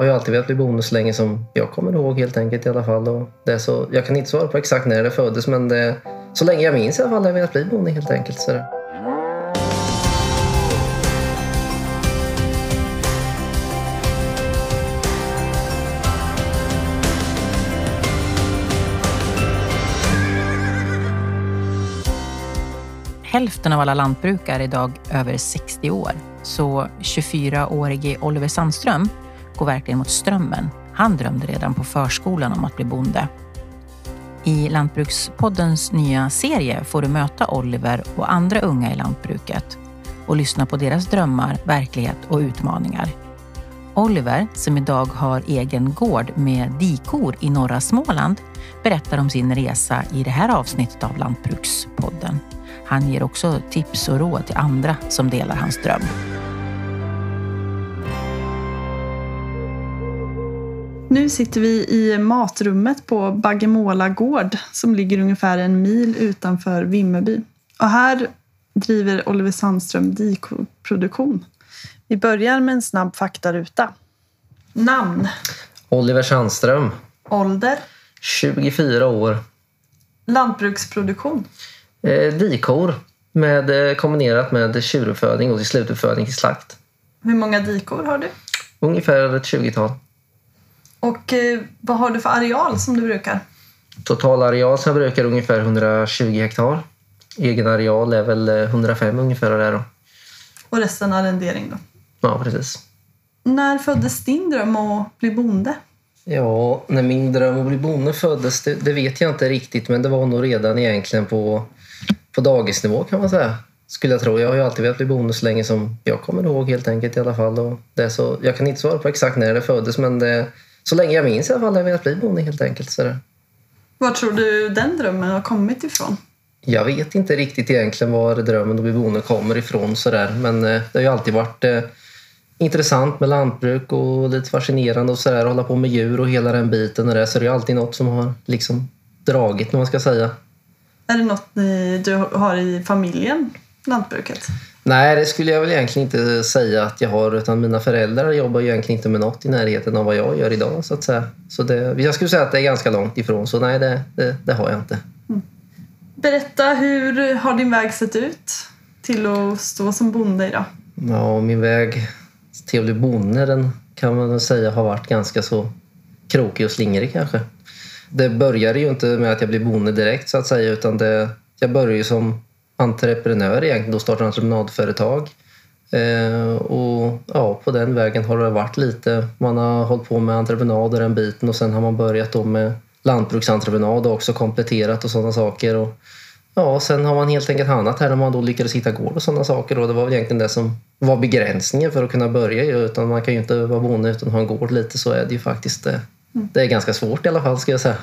Jag har ju alltid velat bli bonde så länge som jag kommer ihåg helt enkelt i alla fall. Och det är så, jag kan inte svara på exakt när det föddes men det, så länge jag minns i alla fall har jag velat bli bonde helt enkelt. Så det. Hälften av alla lantbrukare är idag över 60 år. Så 24-årige Oliver Sandström går verkligen mot strömmen. Han drömde redan på förskolan om att bli bonde. I Lantbrukspoddens nya serie får du möta Oliver och andra unga i lantbruket och lyssna på deras drömmar, verklighet och utmaningar. Oliver, som idag har egen gård med dikor i norra Småland, berättar om sin resa i det här avsnittet av Lantbrukspodden. Han ger också tips och råd till andra som delar hans dröm. Nu sitter vi i matrummet på Baggemåla gård som ligger ungefär en mil utanför Vimmerby. Och här driver Oliver Sandström dikoproduktion. Vi börjar med en snabb faktaruta. Namn? Oliver Sandström, Ålder? 24 år. Lantbruksproduktion? Eh, dikor med, eh, kombinerat med tjuruppfödning och till slutuppfödning till slakt. Hur många dikor har du? Ungefär ett 20-tal. Och eh, vad har du för areal som du brukar? Total areal som jag brukar är ungefär 120 hektar. Egen areal är väl eh, 105 ungefär. Där då. Och resten arrendering då? Ja, precis. När föddes din dröm att bli bonde? Ja, när min dröm att bli bonde föddes, det, det vet jag inte riktigt, men det var nog redan egentligen på, på dagisnivå kan man säga. Skulle jag tro. Jag har ju alltid velat bli bonde så länge som jag kommer ihåg helt enkelt i alla fall. Och det så, jag kan inte svara på exakt när det föddes, men det, så länge jag minns i alla fall har jag velat bli bonde helt enkelt. Så det. Var tror du den drömmen har kommit ifrån? Jag vet inte riktigt egentligen var drömmen att bli bonde kommer ifrån sådär. Men eh, det har ju alltid varit eh, intressant med lantbruk och lite fascinerande och sådär. Hålla på med djur och hela den biten och det. Så det är alltid något som har liksom dragit, vad man ska säga. Är det något ni, du har i familjen, lantbruket? Nej, det skulle jag väl egentligen inte säga att jag har. Utan mina föräldrar jobbar ju egentligen inte med något i närheten av vad jag gör idag. Så att säga. Så det, jag skulle säga att det är ganska långt ifrån. Så nej, det, det, det har jag inte. Berätta, hur har din väg sett ut till att stå som bonde idag? Ja, min väg till att bli bonde den kan man säga har varit ganska så krokig och slingrig kanske. Det började ju inte med att jag blev bonde direkt så att säga utan det, jag började ju som entreprenör egentligen och startade entreprenadföretag. Eh, och ja, på den vägen har det varit lite. Man har hållit på med entreprenader en biten och sen har man börjat då med lantbruksentreprenad och också kompletterat och sådana saker. Och, ja, sen har man helt enkelt hamnat här när man då lyckades hitta gård och sådana saker. Och det var väl egentligen det som var begränsningen för att kunna börja. Utan man kan ju inte vara bonde utan att ha en gård lite. Så är det ju faktiskt. Det, det är ganska svårt i alla fall ska jag säga.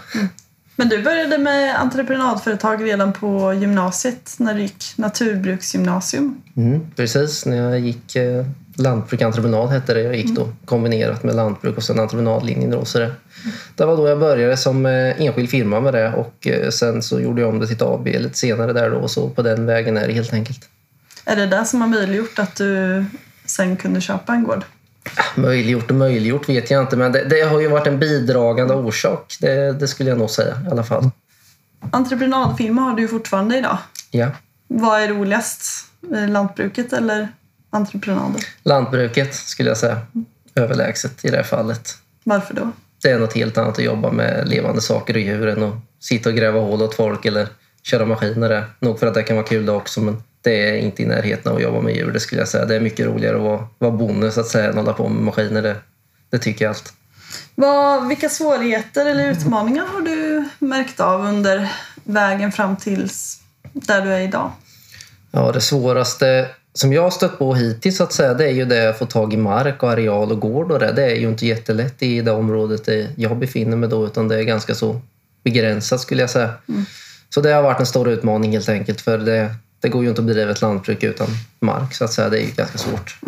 Men du började med entreprenadföretag redan på gymnasiet när du gick naturbruksgymnasium. Mm, precis, när jag gick eh, lantbruk entreprenad hette det. Jag gick då kombinerat med lantbruk och sen entreprenadlinjen. Då, så det, det var då jag började som eh, enskild firma med det och eh, sen så gjorde jag om det till ett AB lite senare där då. Så på den vägen är det helt enkelt. Är det det som har möjliggjort att du sen kunde köpa en gård? Möjliggjort och möjliggjort vet jag inte men det, det har ju varit en bidragande orsak. Det, det skulle jag nog säga i alla fall. Entreprenadfirma har du ju fortfarande idag. Ja. Vad är roligast? Eh, Lantbruket eller entreprenader? Lantbruket skulle jag säga. Överlägset i det här fallet. Varför då? Det är något helt annat att jobba med levande saker och djur än att sitta och gräva hål åt folk eller köra maskiner. Nog för att det kan vara kul det också men det är inte i närheten av att jobba med djur. Det skulle jag säga. Det är mycket roligare att vara, vara bonde så att säga än att hålla på med maskiner. Det, det tycker jag allt. Vad, vilka svårigheter eller utmaningar har du märkt av under vägen fram till där du är idag? Ja, det svåraste som jag har stött på hittills så att säga, det är ju det att få tag i mark och areal och gård och det. Det är ju inte jättelätt i det området jag befinner mig då utan det är ganska så begränsat skulle jag säga. Så det har varit en stor utmaning helt enkelt för det, det går ju inte att bedriva ett lantbruk utan mark så att säga. Det är ganska svårt.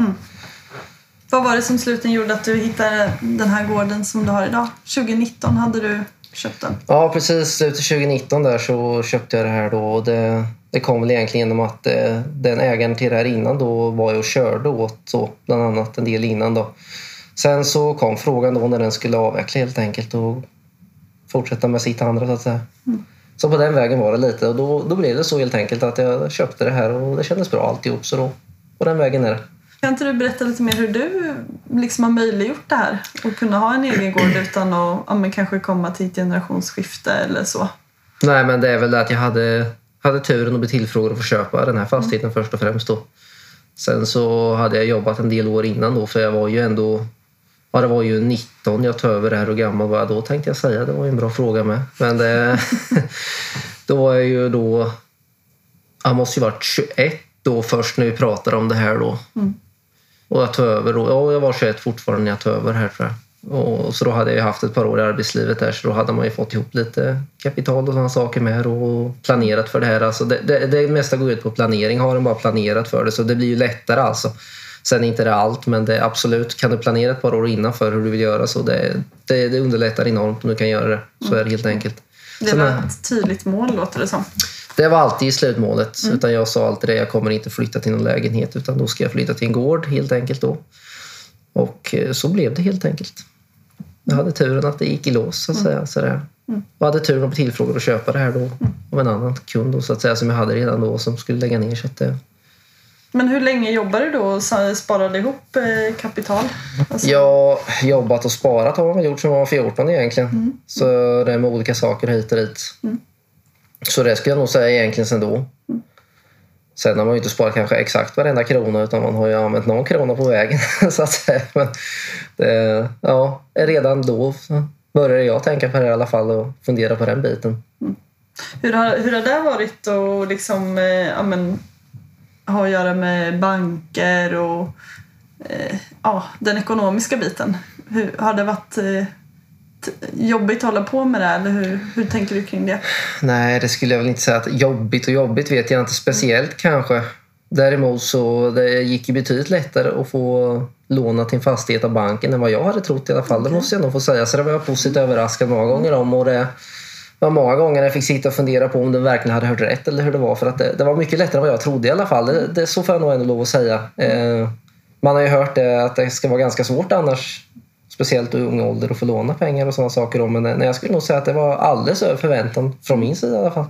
Vad var det som slutligen gjorde att du hittade den här gården som du har idag? 2019 hade du köpt den. Ja, precis. Slutet 2019 där så köpte jag det här då och det, det kom väl egentligen genom att eh, den ägaren till det här innan då var jag och körde åt så bland annat en del innan då. Sen så kom frågan då när den skulle avveckla helt enkelt och fortsätta med sitt andra så att säga. Så på den vägen var det lite och då, då blev det så helt enkelt att jag köpte det här och det kändes bra alltihop så då på den vägen är det. Kan inte du berätta lite mer hur du liksom har möjliggjort det här? Och kunna ha en egen gård utan att ja, men kanske komma till ett generationsskifte eller så? Nej men det är väl det att jag hade, hade turen att bli tillfrågad att få köpa den här fastigheten först och främst då. Sen så hade jag jobbat en del år innan då för jag var ju ändå Ja, det var ju 19 jag tog över här. Hur gammal var jag då tänkte jag säga. Det var ju en bra fråga med. Men det, då var jag ju då... Jag måste ju varit 21 då först när vi pratade om det här då. Mm. Och jag tog över då. Ja, jag var 21 fortfarande när jag tog över här tror jag. Och så då hade jag ju haft ett par år i arbetslivet där så då hade man ju fått ihop lite kapital och sådana saker med och planerat för det här. Alltså det, det, det mesta går ut på planering. Har den bara planerat för det så det blir ju lättare alltså. Sen är inte det allt, men det absolut, kan du planera ett par år innan för hur du vill göra så det, det, det underlättar enormt om du kan göra det. Så är det helt enkelt. Det var ett tydligt mål låter det som. Det var alltid slutmålet. Utan jag sa alltid det, jag kommer inte flytta till någon lägenhet utan då ska jag flytta till en gård helt enkelt då. Och eh, så blev det helt enkelt. Jag hade turen att det gick i lås så att säga. Sådär. Jag hade turen att bli tillfrågad att köpa det här då av en annan kund då, så att säga, som jag hade redan då som skulle lägga ner. Så att det, Men hur länge jobbade du då och sparade ihop eh, kapital? Alltså, har jobbat och sparat har man gjort sedan man var 14 egentligen. Så det är med olika saker hit och dit. Så det skulle jag nog säga egentligen sen då. Sen har man ju inte sparat kanske exakt varenda krona utan man har ju använt någon krona på vägen. så att säga. Men det, ja, redan då började jag tänka på det i alla fall och fundera på den biten. Hur, har, hur har det varit att liksom, eh, ja, men, ha att göra med banker och eh, ja, den ekonomiska biten? Hur, har det varit eh, jobbigt att hålla på med det eller hur, hur tänker du kring det? Nej, det skulle jag väl inte säga. att Jobbigt och jobbigt vet jag inte speciellt kanske. Däremot så det gick ju betydligt lättare att få låna till en fastighet av banken än vad jag hade trott i alla fall. Det måste jag nog få säga. Så det var jag positivt överraskad många gånger om. Och det var många gånger jag fick sitta och fundera på om det verkligen hade hört rätt eller hur det var. För att det, det var mycket lättare än vad jag trodde i alla fall. Det, det, så får jag nog ändå lov att säga. Eh, man har ju hört det, att det ska vara ganska svårt annars speciellt i ung ålder att få låna pengar och sådana saker. då. Men eh, nej, jag skulle nog säga att det var alldeles över förväntan från min sida i alla fall.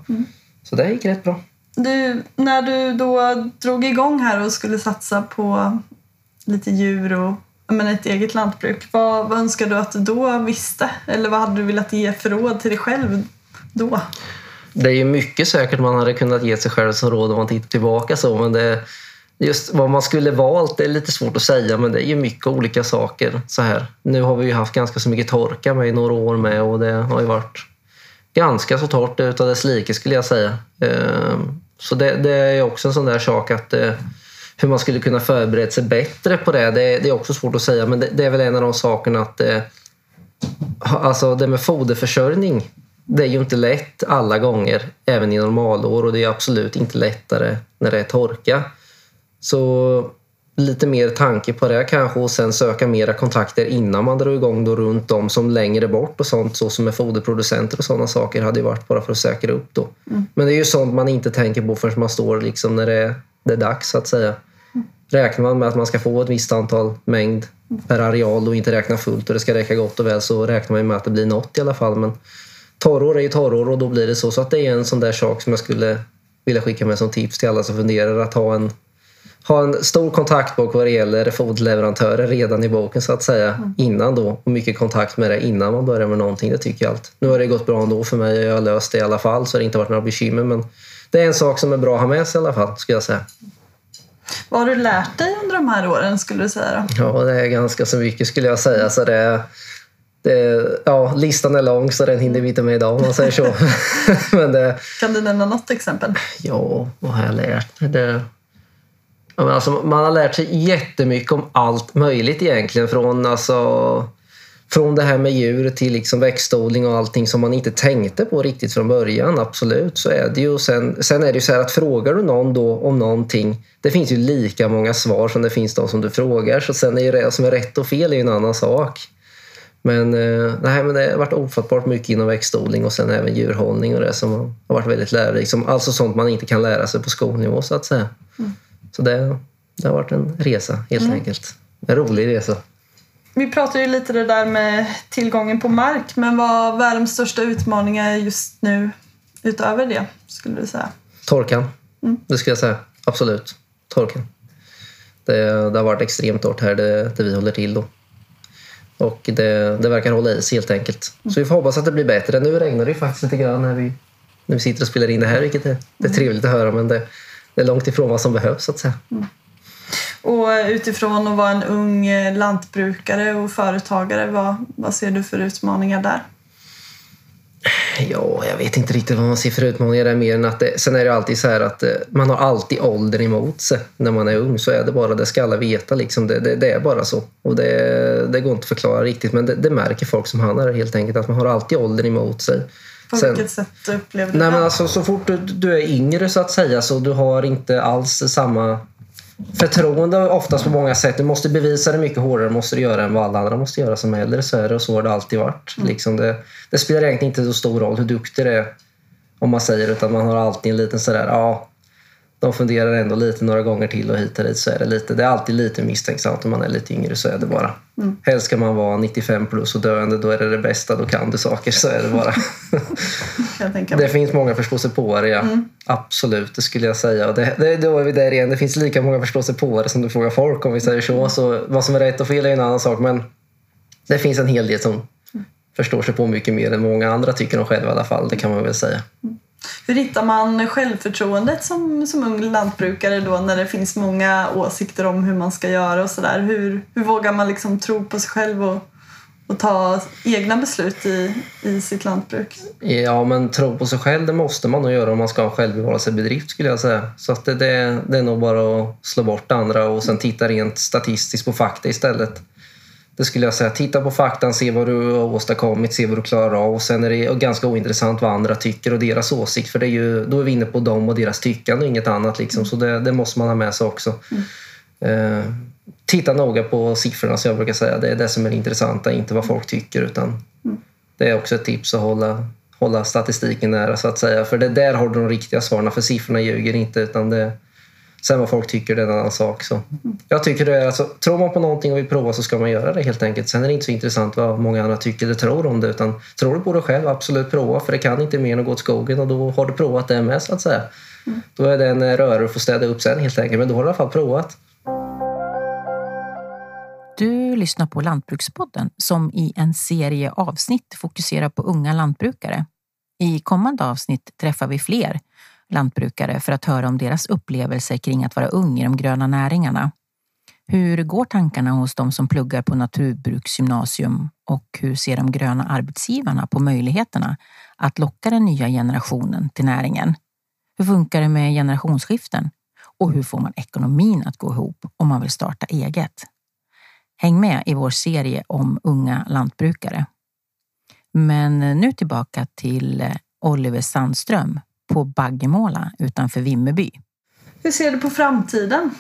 Så det gick rätt bra. Du, när du då drog igång här och skulle satsa på lite djur och men ett eget lantbruk, vad, vad önskar du att du då visste? Eller vad hade du velat ge för råd till dig själv då? Det är ju mycket säkert man hade kunnat ge sig själv som råd om man tittar tillbaka så. Men det, just vad man skulle valt det är lite svårt att säga men det är ju mycket olika saker. så här. Nu har vi ju haft ganska så mycket torka med i några år med och det har ju varit ganska så torrt utav dess like skulle jag säga. Ehm, så det, det är också en sån där sak att eh, hur man skulle kunna förbereda sig bättre på det, det, det är också svårt att säga men det, det är väl en av de sakerna att eh, alltså det med foderförsörjning det är ju inte lätt alla gånger, även i normalår och det är absolut inte lättare när det är torka. Så lite mer tanke på det kanske och sen söka mera kontakter innan man drar igång då runt de som längre bort och sånt så som är foderproducenter och sådana saker hade ju varit bara för att säkra upp då. Men det är ju sånt man inte tänker på förrän man står liksom när det är, det är dags så att säga. Räknar man med att man ska få ett visst antal mängd per areal och inte räkna fullt och det ska räcka gott och väl så räknar man med att det blir något i alla fall. Men torrår är ju torrår och då blir det så. Så att det är en sån där sak som jag skulle vilja skicka med som tips till alla som funderar att ha en, ha en stor kontaktbok vad det gäller foderleverantörer redan i boken så att säga innan då och mycket kontakt med det innan man börjar med någonting. Det tycker jag allt. Nu har det gått bra ändå för mig och jag har löst det i alla fall så det har inte varit några bekymmer men det är en sak som är bra att ha med sig i alla fall skulle jag säga. Vad har du lärt dig under de här åren skulle du säga då? Ja, det är ganska så mycket skulle jag säga. Så det, det, ja, listan är lång så den hinner vi inte med idag om man säger så. Men det, Kan du nämna något exempel? ja, vad har jag lärt mig? Det, ja, men alltså, man har lärt sig jättemycket om allt möjligt egentligen. Från, alltså, från det här med djur till liksom växtodling och allting som man inte tänkte på riktigt från början. Absolut, så är det ju. Sen, sen är det ju så här att frågar du någon då om någonting, det finns ju lika många svar som det finns de som du frågar. Så sen är ju det som är rätt och fel är ju en annan sak. Men, eh, nej, men det har varit ofattbart mycket inom växtodling och sen även djurhållning och det som har varit väldigt lärorikt. Alltså sånt man inte kan lära sig på skolnivå så att säga. Så det, det har varit en resa helt enkelt. En rolig resa. Vi pratade ju lite det där med tillgången på mark, men vad, vad är de största utmaningarna just nu utöver det, skulle du säga? Torkan, mm. det skulle jag säga. Absolut. Torkan. Det, det har varit extremt torrt här där vi håller till. Då. Och det, det verkar hålla i sig helt enkelt. Så vi får hoppas att det blir bättre. Nu regnar det ju faktiskt lite grann när vi, när vi sitter och spelar in det här, vilket är, det är trevligt att höra. Men det, det är långt ifrån vad som behövs, så att säga. Mm. Och eh, utifrån att vara en ung eh, lantbrukare och företagare, vad, vad ser du för utmaningar där? Ja, jag vet inte riktigt vad man ser för utmaningar där mer än att det, sen är det alltid så här att eh, man har alltid åldern emot sig när man är ung. Så är det bara, det ska alla veta liksom. Det, det, det är bara så. Och det, det går inte att förklara riktigt men det, det märker folk som han är helt enkelt att man har alltid åldern emot sig. På Sen, vilket sätt upplever du nej, det? Men alltså, så fort du, du är yngre så att säga så du har inte alls samma förtroende oftast på många sätt. Du måste bevisa det mycket hårdare måste du göra än vad alla andra måste göra som äldre. Så är det och så har det alltid varit. Mm. Liksom det, det, spelar egentligen inte så stor roll hur duktig du är om man säger utan man har alltid en liten sådär, ja de funderar ändå lite några gånger till och hit och dit så är det lite. Det är alltid lite misstänksamt om man är lite yngre, så är det bara. Mm. Helst ska man vara 95 plus och döende, då är det det bästa, då kan du saker, så är det bara. det finns många förståsigpåare. Mm. Absolut, det skulle jag säga. Och det, det, då är vi där igen, det finns lika många förståsigpåare som du frågar folk om vi säger så. så. Vad som är rätt och fel är en annan sak, men det finns en hel del som mm. förstår sig på mycket mer än många andra tycker de själva i alla fall, det kan man väl säga. Mm. Hur hittar man självförtroendet som, som ung lantbrukare då när det finns många åsikter om hur man ska göra och sådär? Hur, hur vågar man liksom tro på sig själv och, och ta egna beslut i, i sitt lantbruk? Ja, men tro på sig själv det måste man nog göra om man ska ha en självbevarelsebedrift skulle jag säga. Så att det, det, det är nog bara att slå bort andra och sen titta rent statistiskt på fakta istället. Det skulle jag säga. Titta på faktan, se vad du har åstadkommit, se vad du klarar av. Och sen är det ganska ointressant vad andra tycker och deras åsikt. För det är ju, då är vi inne på dem och deras tyckande och inget annat. Liksom. Så det, det, måste man ha med sig också. Mm. Eh, titta noga på siffrorna som jag brukar säga. Det är det som är det intressanta, inte vad folk tycker. Utan mm. Det är också ett tips att hålla, hålla statistiken nära så att säga. För det där har du de riktiga svaren. För siffrorna ljuger inte. utan det Sen vad folk tycker det är en annan sak. Så. Jag tycker det är, alltså, tror man på någonting och vill prova så ska man göra det helt enkelt. Sen är det inte så intressant vad många andra tycker eller tror om det. Utan tror du på det själv, absolut prova. För det kan inte mer än att gå åt skogen och då har du provat det med så att säga. Mm. Då är det en eh, röra att få städa upp sen helt enkelt. Men då har du i alla fall provat. Du lyssnar på Lantbrukspodden som i en serie avsnitt fokuserar på unga lantbrukare. I kommande avsnitt träffar vi fler lantbrukare för att höra om deras upplevelser kring att vara ung i de gröna näringarna. Hur går tankarna hos de som pluggar på naturbruksgymnasium och hur ser de gröna arbetsgivarna på möjligheterna att locka den nya generationen till näringen? Hur funkar det med generationsskiften? Och hur får man ekonomin att gå ihop om man vill starta eget? Häng med i vår serie om unga lantbrukare. Men nu tillbaka till eh, Oliver Sandström på Baggemåla utanför Vimmerby. Hur ser du på framtiden?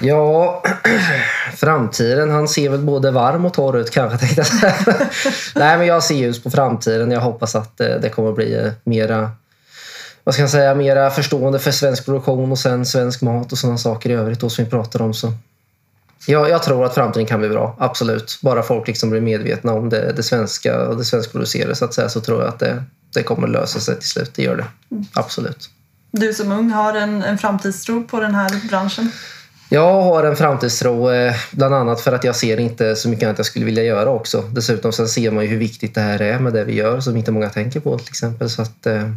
Ja, framtiden. Han ser väl både varm och torr ut kanske. Tänkte jag. Nej, men jag ser ljus på framtiden. Jag hoppas att eh, det kommer bli eh, mera vad ska jag säga, mera förstående för svensk produktion och sen svensk mat och sådana saker i övrigt då som vi pratar om. Så. Ja, jag tror att framtiden kan bli bra, absolut. Bara folk liksom blir medvetna om det, det svenska och det svenskproducerade så att säga så tror jag att det, det kommer lösa sig till slut. Det gör det. Mm. Absolut. Du som ung har en, en framtidstro på den här branschen? Jag har en framtidstro, eh, bland annat för att jag ser inte så mycket annat jag skulle vilja göra också. Dessutom så ser man ju hur viktigt det här är med det vi gör som inte många tänker på till exempel. Så att, eh,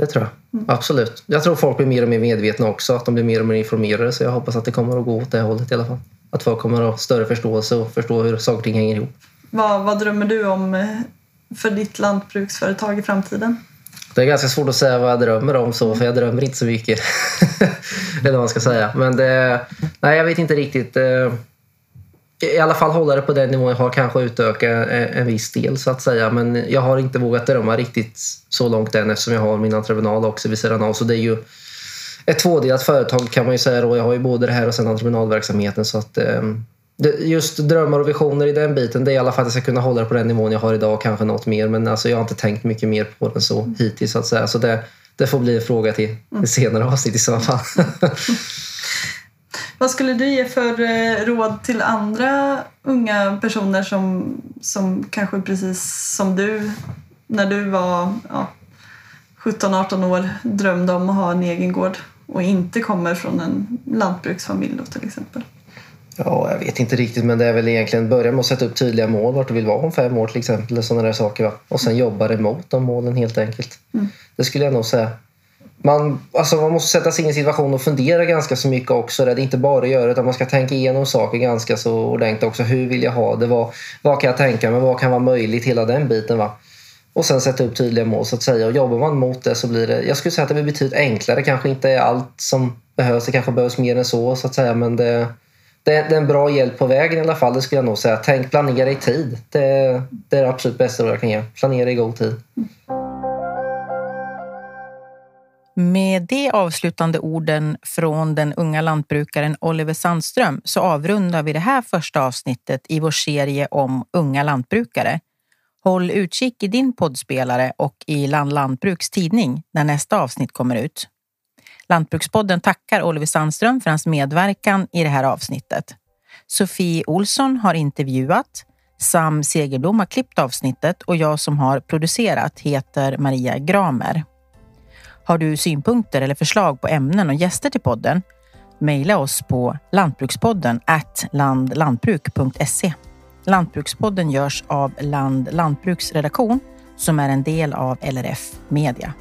det tror jag. Mm. Absolut. Jag tror folk blir mer och mer medvetna också, att de blir mer och mer informerade. Så jag hoppas att det kommer att gå åt det hållet i alla fall. Att folk kommer att ha större förståelse och förstå hur saker och ting hänger ihop. Vad, vad drömmer du om eh, för ditt lantbruksföretag i framtiden? Det är ganska svårt att säga vad jag drömmer om så, för jag drömmer inte så mycket. Eller vad man ska säga. Men det, nej, jag vet inte riktigt. I alla fall hålla det på den nivån jag har, kanske utöka en viss del så att säga. Men jag har inte vågat drömma riktigt så långt än eftersom jag har min entreprenad också vid sidan av. Så det är ju ett tvådelat företag kan man ju säga. Då. Jag har ju både det här och sen entreprenadverksamheten. Så att, eh, just drömmar och visioner i den biten, det är i alla fall att jag ska kunna hålla det på den nivån jag har idag, kanske något mer. Men alltså, jag har inte tänkt mycket mer på den så mm. hittills. Så, att säga. så det, det får bli en fråga till mm. senare avsnitt i så fall. Vad skulle du ge för eh, råd till andra unga personer som, som kanske precis som du, när du var ja, 17-18 år, drömde om att ha en egen gård och inte kommer från en lantbruksfamilj då, till exempel? Ja, jag vet inte riktigt men det är väl egentligen börja med att sätta upp tydliga mål vart du vill vara om fem år till exempel. Sådana där saker. Va? Och sen jobba emot de målen helt enkelt. Mm. Det skulle jag nog säga. Man, alltså man måste sätta sig in i situationen och fundera ganska så mycket också. Det är inte bara att göra utan man ska tänka igenom saker ganska så ordentligt också. Hur vill jag ha det? Vad, vad kan jag tänka mig? Vad kan vara möjligt? Hela den biten. Va? Och sen sätta upp tydliga mål så att säga. Och jobbar man mot det så blir det, jag skulle säga att det blir betydligt enklare. kanske inte är allt som behövs. Det kanske behövs mer än så så att säga. Men det, det, det är en bra hjälp på vägen i alla fall. Det skulle jag nog säga. Tänk planera i tid. Det, det är det absolut bästa jag kan ge. Planera i god tid. Med de avslutande orden från den unga lantbrukaren Oliver Sandström så avrundar vi det här första avsnittet i vår serie om unga lantbrukare. Håll utkik i din poddspelare och i Land Lantbruks tidning när nästa avsnitt kommer ut. Lantbrukspodden tackar Oliver Sandström för hans medverkan i det här avsnittet. Sofie Olsson har intervjuat, Sam Segerblom har klippt avsnittet och jag som har producerat heter Maria Gramer. Har du synpunkter eller förslag på ämnen och gäster till podden? Mejla oss på lantbrukspodden landlantbruk.se. Lantbrukspodden görs av Land Lantbruksredaktion som är en del av LRF Media.